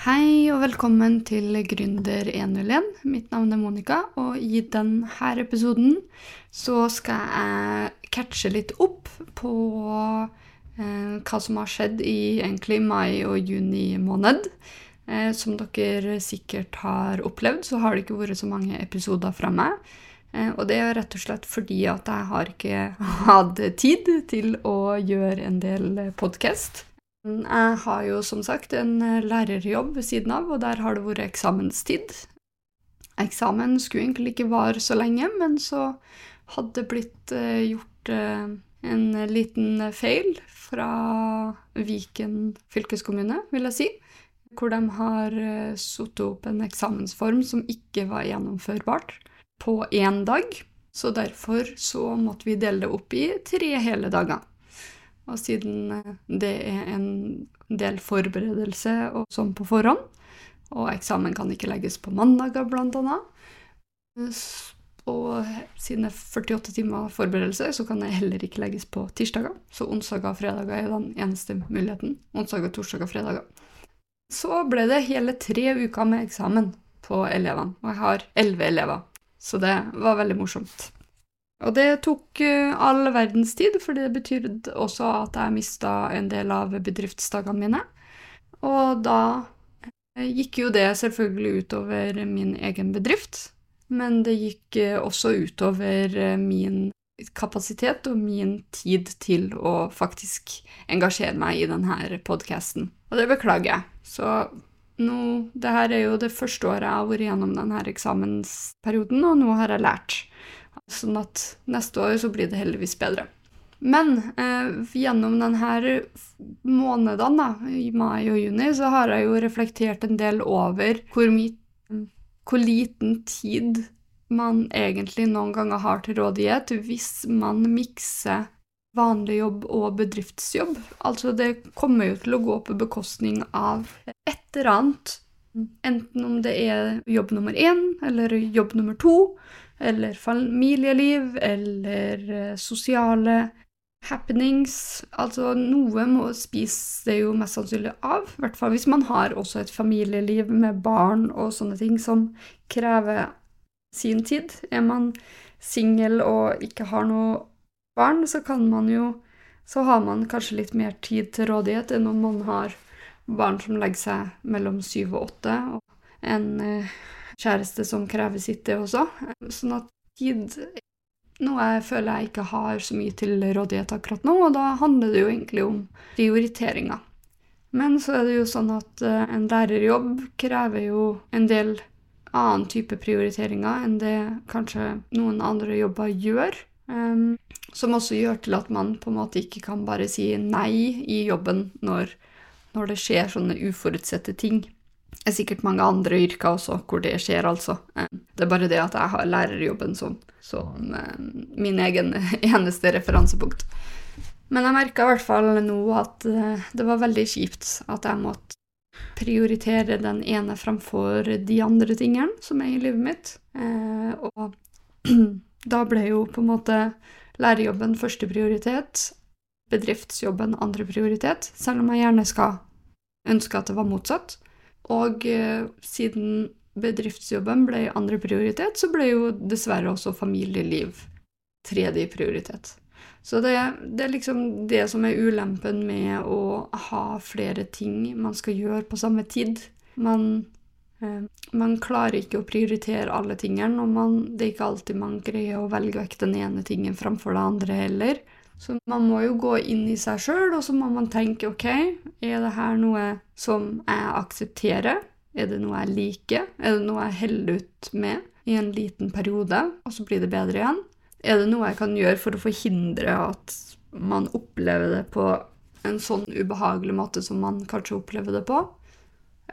Hei og velkommen til Gründer 101. Mitt navn er Monica, og i denne episoden så skal jeg catche litt opp på eh, hva som har skjedd i egentlig mai og juni måned. Eh, som dere sikkert har opplevd, så har det ikke vært så mange episoder fra meg. Eh, og det er rett og slett fordi at jeg har ikke hatt tid til å gjøre en del podkast. Jeg har jo som sagt en eh, lærerjobb ved siden av, og der har det vært eksamenstid. Eksamen skulle egentlig ikke vare så lenge, men så hadde det blitt uh, gjort uh, en liten feil fra Viken fylkeskommune, vil jeg si. Hvor de har satt opp en eksamensform som ikke var gjennomførbart på én dag. Så derfor så måtte vi dele det opp i tre hele dager. Og siden eh, det er en del forberedelse og sånn på forhånd, og eksamen kan ikke legges på mandager, annet, og siden det er 48 timer forberedelse, så kan det heller ikke legges på tirsdager. Så onsdager og fredager er den eneste muligheten. Onsdager, torsdager og fredager. Så ble det hele tre uker med eksamen på elevene, og jeg har elleve elever. Så det var veldig morsomt. Og det tok uh, all verdens tid, for det betydde også at jeg mista en del av bedriftsdagene mine. Og da uh, gikk jo det selvfølgelig utover min egen bedrift, men det gikk uh, også utover min kapasitet og min tid til å faktisk engasjere meg i denne podkasten. Og det beklager jeg. Så nå, det her er jo det første året jeg har vært gjennom denne eksamensperioden, og nå har jeg lært. Sånn at neste år så blir det heldigvis bedre. Men eh, gjennom denne måneden, da, i mai og juni, så har jeg jo reflektert en del over hvor, hvor liten tid man egentlig noen ganger har til rådighet hvis man mikser vanlig jobb og bedriftsjobb. Altså, det kommer jo til å gå på bekostning av et eller annet. Enten om det er jobb nummer én eller jobb nummer to, eller familieliv, eller eh, sosiale happenings. Altså, noe må spise det jo mest sannsynlig av, i hvert fall hvis man har også et familieliv med barn og sånne ting som krever sin tid. Er man singel og ikke har noe barn, så kan man jo Så har man kanskje litt mer tid til rådighet enn om man har barn som legger seg mellom syv og åtte, en eh, kjæreste som krever sitt, det også. Sånn at tid noe jeg føler jeg ikke har så mye til rådighet akkurat nå, og da handler det jo egentlig om prioriteringer. Men så er det jo sånn at uh, en lærerjobb krever jo en del annen type prioriteringer enn det kanskje noen andre jobber gjør. Um, som også gjør til at man på en måte ikke kan bare si nei i jobben når, når det skjer sånne uforutsette ting. Det er sikkert mange andre yrker også hvor det skjer, altså. Eh, det er bare det at jeg har lærerjobben som, som eh, min egen eneste referansepunkt. Men jeg merka i hvert fall nå at eh, det var veldig kjipt at jeg måtte prioritere den ene framfor de andre tingene som er i livet mitt. Og da ble jo på en måte lærerjobben første prioritet, bedriftsjobben andre prioritet, selv om jeg gjerne skal ønske at det var motsatt. Og eh, siden bedriftsjobben ble andre prioritet, så ble jo dessverre også familieliv tredje prioritet. Så det, det, er liksom det som er ulempen med å ha flere ting man skal gjøre på samme tid. Man, eh, man klarer ikke å prioritere alle tingene, og man, det er ikke alltid man greier å velge vekk den ene tingen framfor det andre heller. Så man må jo gå inn i seg sjøl, og så må man tenke OK, er det her noe som jeg aksepterer? Er det noe jeg liker? Er det noe jeg holder ut med i en liten periode, og så blir det bedre igjen? Er det noe jeg kan gjøre for å forhindre at man opplever det på en sånn ubehagelig måte som man kanskje opplever det på?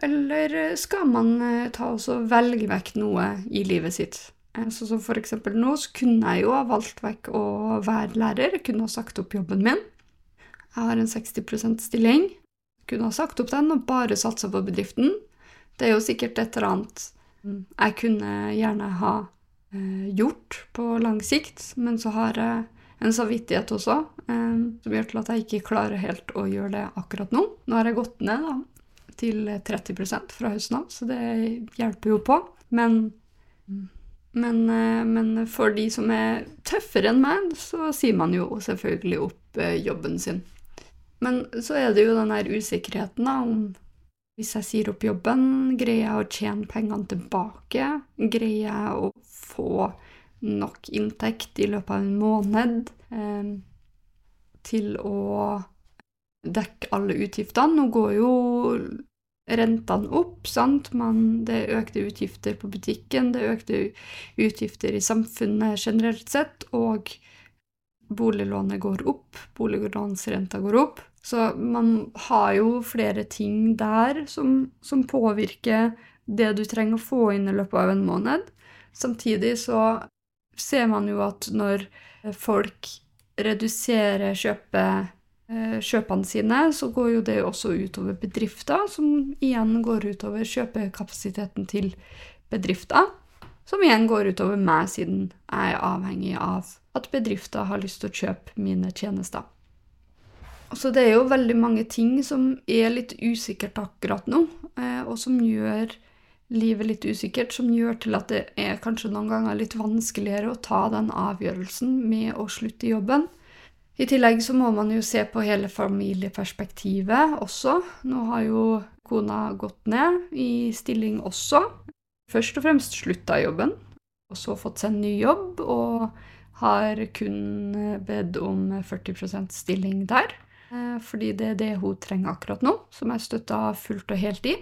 Eller skal man eh, ta og velge vekk noe i livet sitt? Eh, så som for eksempel nå, så kunne jeg jo valgt vekk å være lærer. Jeg kunne ha sagt opp jobben min. Jeg har en 60% stilling. Jeg kunne ha sagt opp den og bare satsa på bedriften. Det er jo sikkert et eller annet jeg kunne gjerne ha eh, gjort på lang sikt, men så har jeg en samvittighet også eh, som gjør til at jeg ikke klarer helt å gjøre det akkurat nå. Nå har jeg gått ned da, til 30 fra høsten av, så det hjelper jo på. Men, men, eh, men, for de som er tøffere enn meg, så sier man jo selvfølgelig opp eh, jobben sin. Men så er det jo den der usikkerheten da, om hvis jeg sier opp jobben, greier jeg å tjene pengene tilbake? Greier jeg å få nok inntekt i løpet av en måned eh, til å dekke alle utgiftene. Nå går jo rentene opp, sant, Man, det er økte utgifter på butikken, det er økte utgifter i samfunnet generelt sett, og boliglånet går opp, boliglånsrenta går opp. Så man har jo flere ting der som, som påvirker det du trenger å få inn i løpet av en måned. Samtidig så ser man jo at når folk reduserer kjøpe, eh, kjøpene sine, så går jo det også utover bedrifter, som igjen går utover kjøpekapasiteten til bedrifter. Som igjen går utover meg, siden jeg er avhengig av at bedrifter har lyst til å kjøpe mine tjenester. Så det er jo veldig mange ting som er litt usikkert akkurat nå, eh, og som gjør livet litt usikkert, som gjør til at det er kanskje noen ganger litt vanskeligere å ta den avgjørelsen med å slutte i jobben. I tillegg så må man jo se på hele familieperspektivet også. Nå har jo kona gått ned i stilling også. Først og fremst slutta jobben, og så fått seg en ny jobb, og har kun bedt om 40 stilling der. Eh, fordi det er det hun trenger akkurat nå, som jeg støtter fullt og helt i.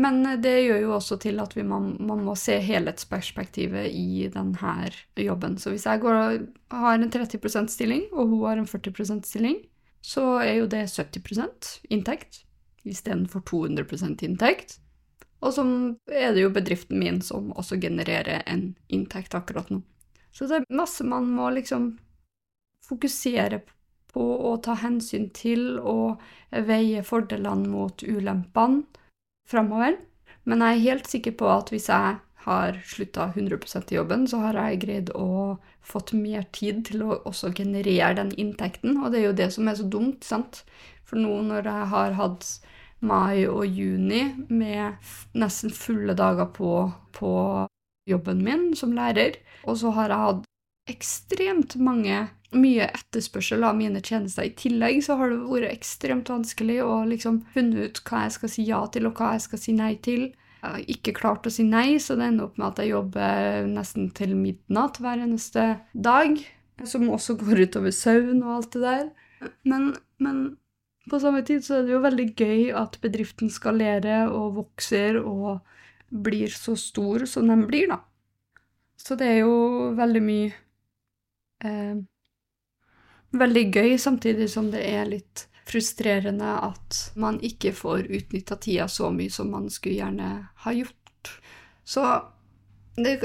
Men det gjør jo også til at man, man, må se helhetsperspektivet i denne jobben. Så hvis jeg går, har en 30% stilling, og hun har en 40% stilling, så er jo det 70% inntekt istedenfor 200% inntekt. Og så er det jo bedriften min som også genererer en inntekt akkurat nå. Så det er masse man må liksom fokusere på å ta hensyn til og veie fordelene mot ulempene framover. Men jeg er helt sikker på at hvis jeg har slutta 100 i jobben, så har jeg greid å fått mer tid til å også generere den inntekten. Og det er jo det som er så dumt, sant. For nå når jeg har hatt mai og juni med nesten fulle dager på, på jobben min som lærer, og så har jeg hatt ekstremt mange mye etterspørsel av mine tjenester. I tillegg så har det vært ekstremt vanskelig å liksom funne ut hva jeg skal si ja til, og hva jeg skal si nei til. Jeg har ikke klart å si nei, så det ender opp med at jeg jobber nesten til midnatt hver eneste dag. Som også går utover søvn og alt det der. Men, men på samme tid så er det jo veldig gøy at bedriften skalerer og vokser og blir så stor som den blir, da. Så det er jo veldig mye eh, veldig gøy, samtidig som det er litt frustrerende at man ikke får utnytta tida så mye som man skulle gjerne ha gjort. Så det,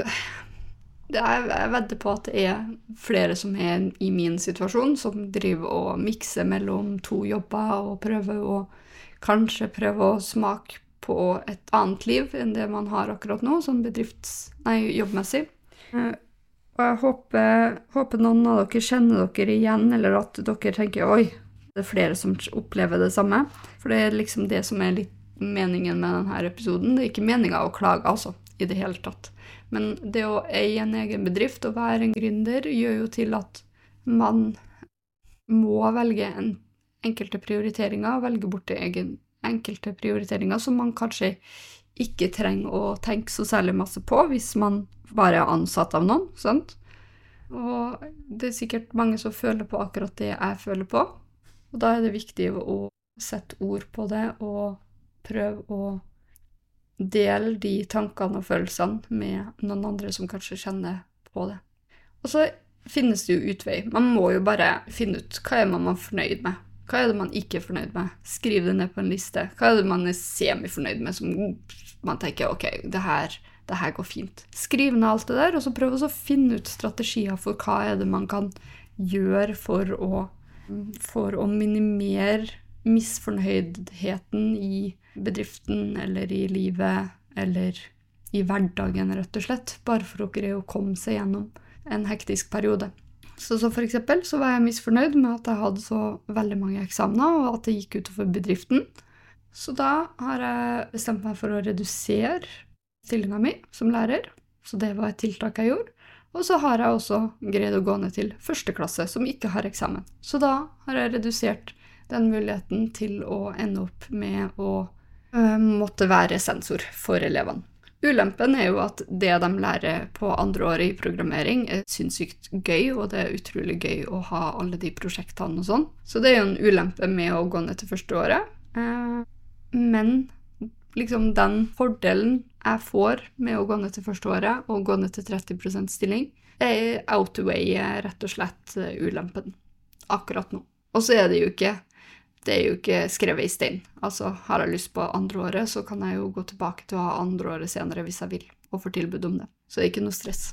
det er, jeg vedder på at det er flere som er i min situasjon, som driver og mikser mellom to jobber og prøver å kanskje prøve å smake på et annet liv enn det man har akkurat nå, sånn bedrifts... Nei, jobbmessig. Og jeg håper, håper, noen av dere kjenner dere igjen, eller at dere tenker oi, det er flere som opplever det samme. For det er liksom det som er litt meningen med denne episoden. Det er ikke meninga å klage, altså, i det hele tatt. Men det å eie en egen bedrift og være en gründer gjør jo til at man må velge en enkelte prioriteringer, velge bort egen, enkelte prioriteringer som man kanskje ikke trenger å tenke så særlig masse på hvis man bare er ansatt av noen, sant? Og det er sikkert mange som føler på akkurat det jeg føler på, og da er det viktig å sette ord på det og prøve å dele de tankene og følelsene med noen andre som kanskje kjenner på det. Og så finnes det jo utvei. Man må jo bare finne ut hva er man fornøyd med. Hva er det man ikke er fornøyd med? Skriv det ned på en liste. Hva er det man er semifornøyd med, som man tenker ok, det her, det her går fint. Skriv ned alt det der, og så prøv å finne ut strategier for hva er det man kan gjøre for å, for å minimere misfornøydheten i bedriften eller i livet eller i hverdagen, rett og slett. Bare for å greie å komme seg gjennom en hektisk periode. Så, så for eksempel så var jeg misfornøyd med at jeg hadde så veldig mange eksamener, og at det gikk utover bedriften. Så da har jeg bestemt meg for å redusere stillinga mi som lærer, så det var et tiltak jeg gjorde. Og så har jeg også greid å gå ned til første klasse, som ikke har eksamen. Så da har jeg redusert den muligheten til å ende opp med å øh, måtte være sensor for elevene. Ulempen er jo at det de lærer på andre året i programmering, er sinnssykt gøy, og det er utrolig gøy å ha alle de prosjektene og sånn. Så det er jo en ulempe med å gå ned til første året. Eh, men liksom den fordelen jeg får med å gå ned til første året og gå ned til 30% stilling, er outweigher rett og slett ulempen akkurat nå. Og så er det jo ikke det er jo ikke skrevet i stein. Altså, har jeg lyst på andreåret, så kan jeg jo gå tilbake til å ha andreåret senere hvis jeg vil, og få tilbud om det. Så det er ikke noe stress.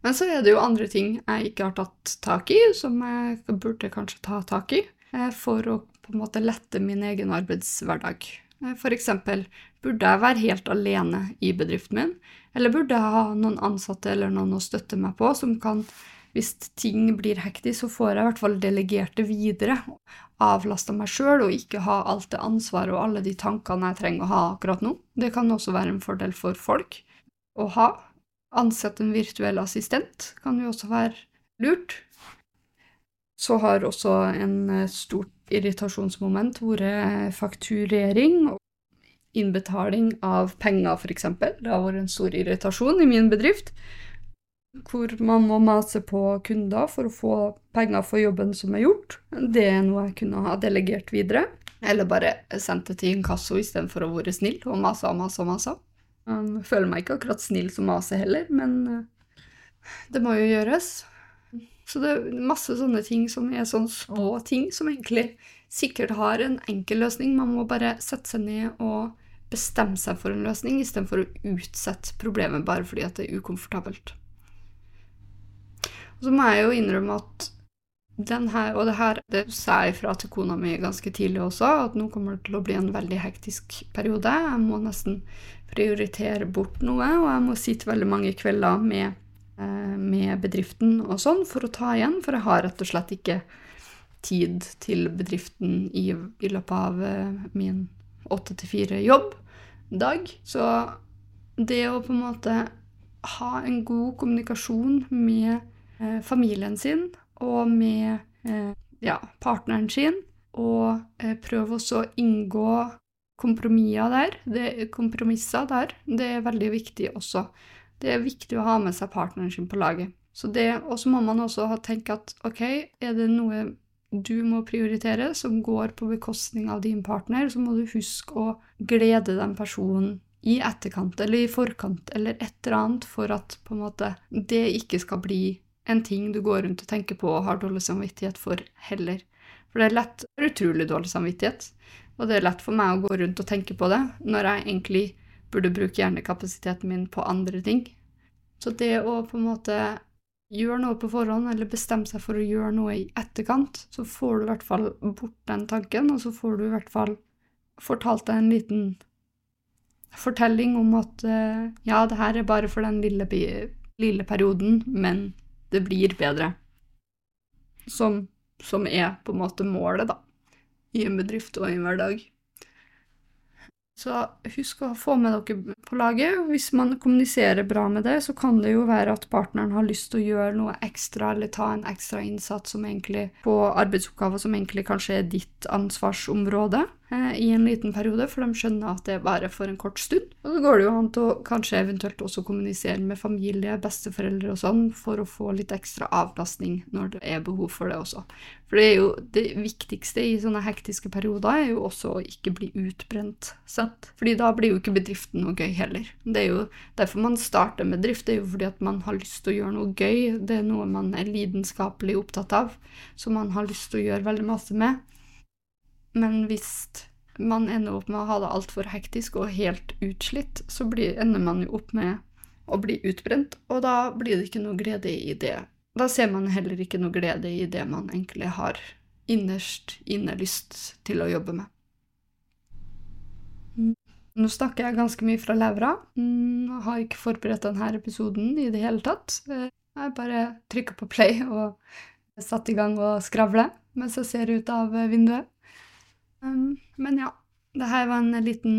Men så er det jo andre ting jeg ikke har tatt tak i, som jeg burde kanskje ta tak i, eh, for å på en måte lette min egen arbeidshverdag. Eh, for eksempel, burde jeg være helt alene i bedriften min, eller burde jeg ha noen ansatte eller noen å støtte meg på som kan hvis ting blir hektisk, så får jeg i hvert fall delegert det videre. Avlasta meg sjøl og ikke ha alt det ansvaret og alle de tankene jeg trenger å ha akkurat nå. Det kan også være en fordel for folk å ha. Ansette en virtuell assistent kan jo også være lurt. Så har også en eh, stort irritasjonsmoment vært fakturering og innbetaling av penger, f.eks. Det har vært en stor irritasjon i min bedrift, hvor man må mase på kunder for å få penger for jobben som er gjort. Det er noe jeg kunne ha delegert videre. Eller bare sendt det til inkasso istedenfor å være snill og mase og mase og mase. Jeg føler meg ikke akkurat snill som maser heller, men eh, det må jo gjøres. Så det er masse sånne ting som er sånne små ting, som egentlig sikkert har en enkel løsning. Man må bare sette seg ned og bestemme seg for en løsning, istedenfor å utsette problemet bare fordi det er ukomfortabelt. Og så må jeg jo innrømme at den her, og det her det sa jeg fra til kona mi ganske tidlig også, at nå kommer det til å bli en veldig hektisk periode. Jeg må nesten prioritere bort noe, og jeg må sitte veldig mange kvelder med med bedriften og sånn for å ta igjen, for jeg har rett og slett ikke tid til bedriften i, i løpet av eh, min åtte til fire-jobb dag. Så det å på en måte ha en god kommunikasjon med eh, familien sin og med eh, ja, partneren sin, og eh, prøve også å inngå kompromisser der, det, kompromisser der, det er veldig viktig også. Det er viktig å ha med seg partneren sin på laget. Så det, Og så må man også tenke at ok, er det noe du må prioritere som går på bekostning av din partner, så må du huske å glede den personen i etterkant eller i forkant eller et eller annet for at på en måte det ikke skal bli en ting du går rundt og tenker på og har dårlig samvittighet for heller. For det er lett, utrolig dårlig samvittighet, og det er lett for meg å gå rundt og tenke på det når jeg egentlig burde bruke hjernekapasiteten min på andre ting. Så det å på en måte gjøre noe på forhånd, eller bestemme seg for å gjøre noe i etterkant, så får du i hvert fall bort den tanken, og så får du i hvert fall fortalt deg en liten fortelling om at uh, ja, det her er bare for den lille, lille perioden, men det blir bedre. Som, som er på en måte målet, da, i en bedrift og i en hverdag. Så husk å få med dere på laget. Hvis man kommuniserer bra med det, så kan det jo være at partneren har lyst til å gjøre noe ekstra, eller ta en ekstra innsats som egentlig, på arbeidsoppgaver som egentlig kanskje er ditt ansvarsområde eh, i en liten periode, for de skjønner at det er bare for en kort stund. Og så går det jo an til å kanskje eventuelt også kommunisere med familie, besteforeldre og sånn, for å få litt ekstra avlastning når det er behov for det også. For det er jo det viktigste i sånne hektiske perioder er jo også å ikke bli utbrent, sant? Fordi da blir jo ikke bedriften noe gøy heller. Det er jo derfor man starter med drift, det er jo fordi at man har lyst til å gjøre noe gøy, det er noe man er lidenskapelig opptatt av, som man har lyst til å gjøre veldig masse med. Men hvis man ender opp med å ha det altfor hektisk og helt utslitt, så blir, ender man jo opp med å bli utbrent, og da blir det ikke noe glede i det da ser man heller ikke noe glede i det man egentlig har innerst inne lyst til å jobbe med. Mm. Nå snakker jeg ganske mye fra levra. Mm, jeg har ikke forberedt denne episoden i det hele tatt. Jeg bare trykker på play og satt i gang å skravle mens jeg ser ut av vinduet. Um, men ja, Dette var en liten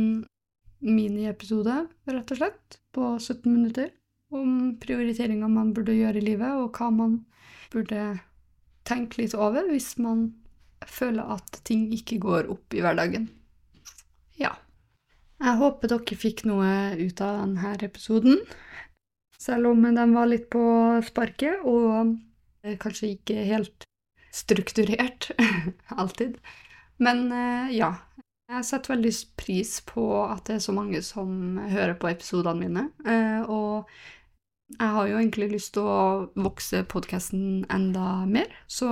miniepisode, rett og slett, på 17 minutter, om prioriteringer man burde gjøre i livet, og hva man burde tenke litt over hvis man føler at ting ikke går opp i hverdagen. Ja. Jeg håper dere fikk noe ut av denne episoden, selv om den var litt på sparket og kanskje ikke helt strukturert alltid. Men eh, ja, jeg setter veldig pris på at det er så mange som hører på episodene mine. Eh, og jeg har jo egentlig lyst til å vokse podkasten enda mer, så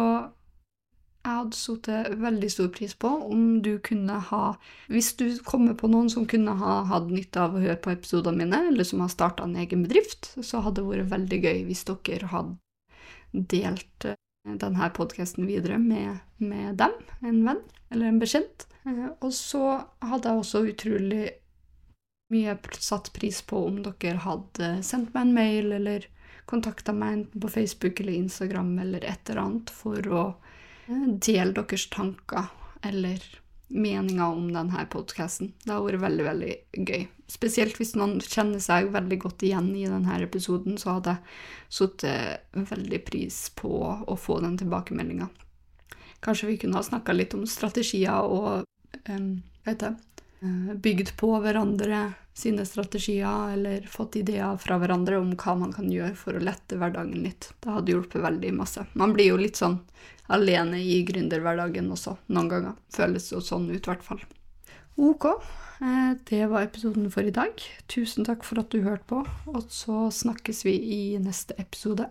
jeg hadde satt veldig stor pris på om du kunne ha Hvis du kommer på noen som kunne ha hatt nytte av å høre på episodene mine, eller som har starta en egen bedrift, så hadde det vært veldig gøy hvis dere hadde delt eh, denne podkasten videre med, med, dem, en venn eller en bekjent. Eh, og så hadde jeg også utrolig mye satt pris på om dere hadde sendt meg en mail eller kontakta meg enten på Facebook eller Instagram eller et eller annet for å eh, dele deres tanker eller meninger om denne podkasten. Det har vært veldig, veldig gøy. Spesielt hvis noen kjenner seg veldig godt igjen i denne episoden, så hadde jeg satt veldig pris på å få den tilbakemeldinga. Kanskje vi kunne ha snakka litt om strategier og um, hva heter det, eh, bygd på hverandre sine strategier, eller fått ideer fra hverandre om hva man kan gjøre for å lette hverdagen litt. Det hadde hjulpet veldig masse. Man blir jo litt sånn alene i gründerhverdagen også, noen ganger. Føles jo sånn ut, i hvert fall. Ok, eh, det var episoden for i dag. Tusen takk for at du hørte på, og så snakkes vi i neste episode.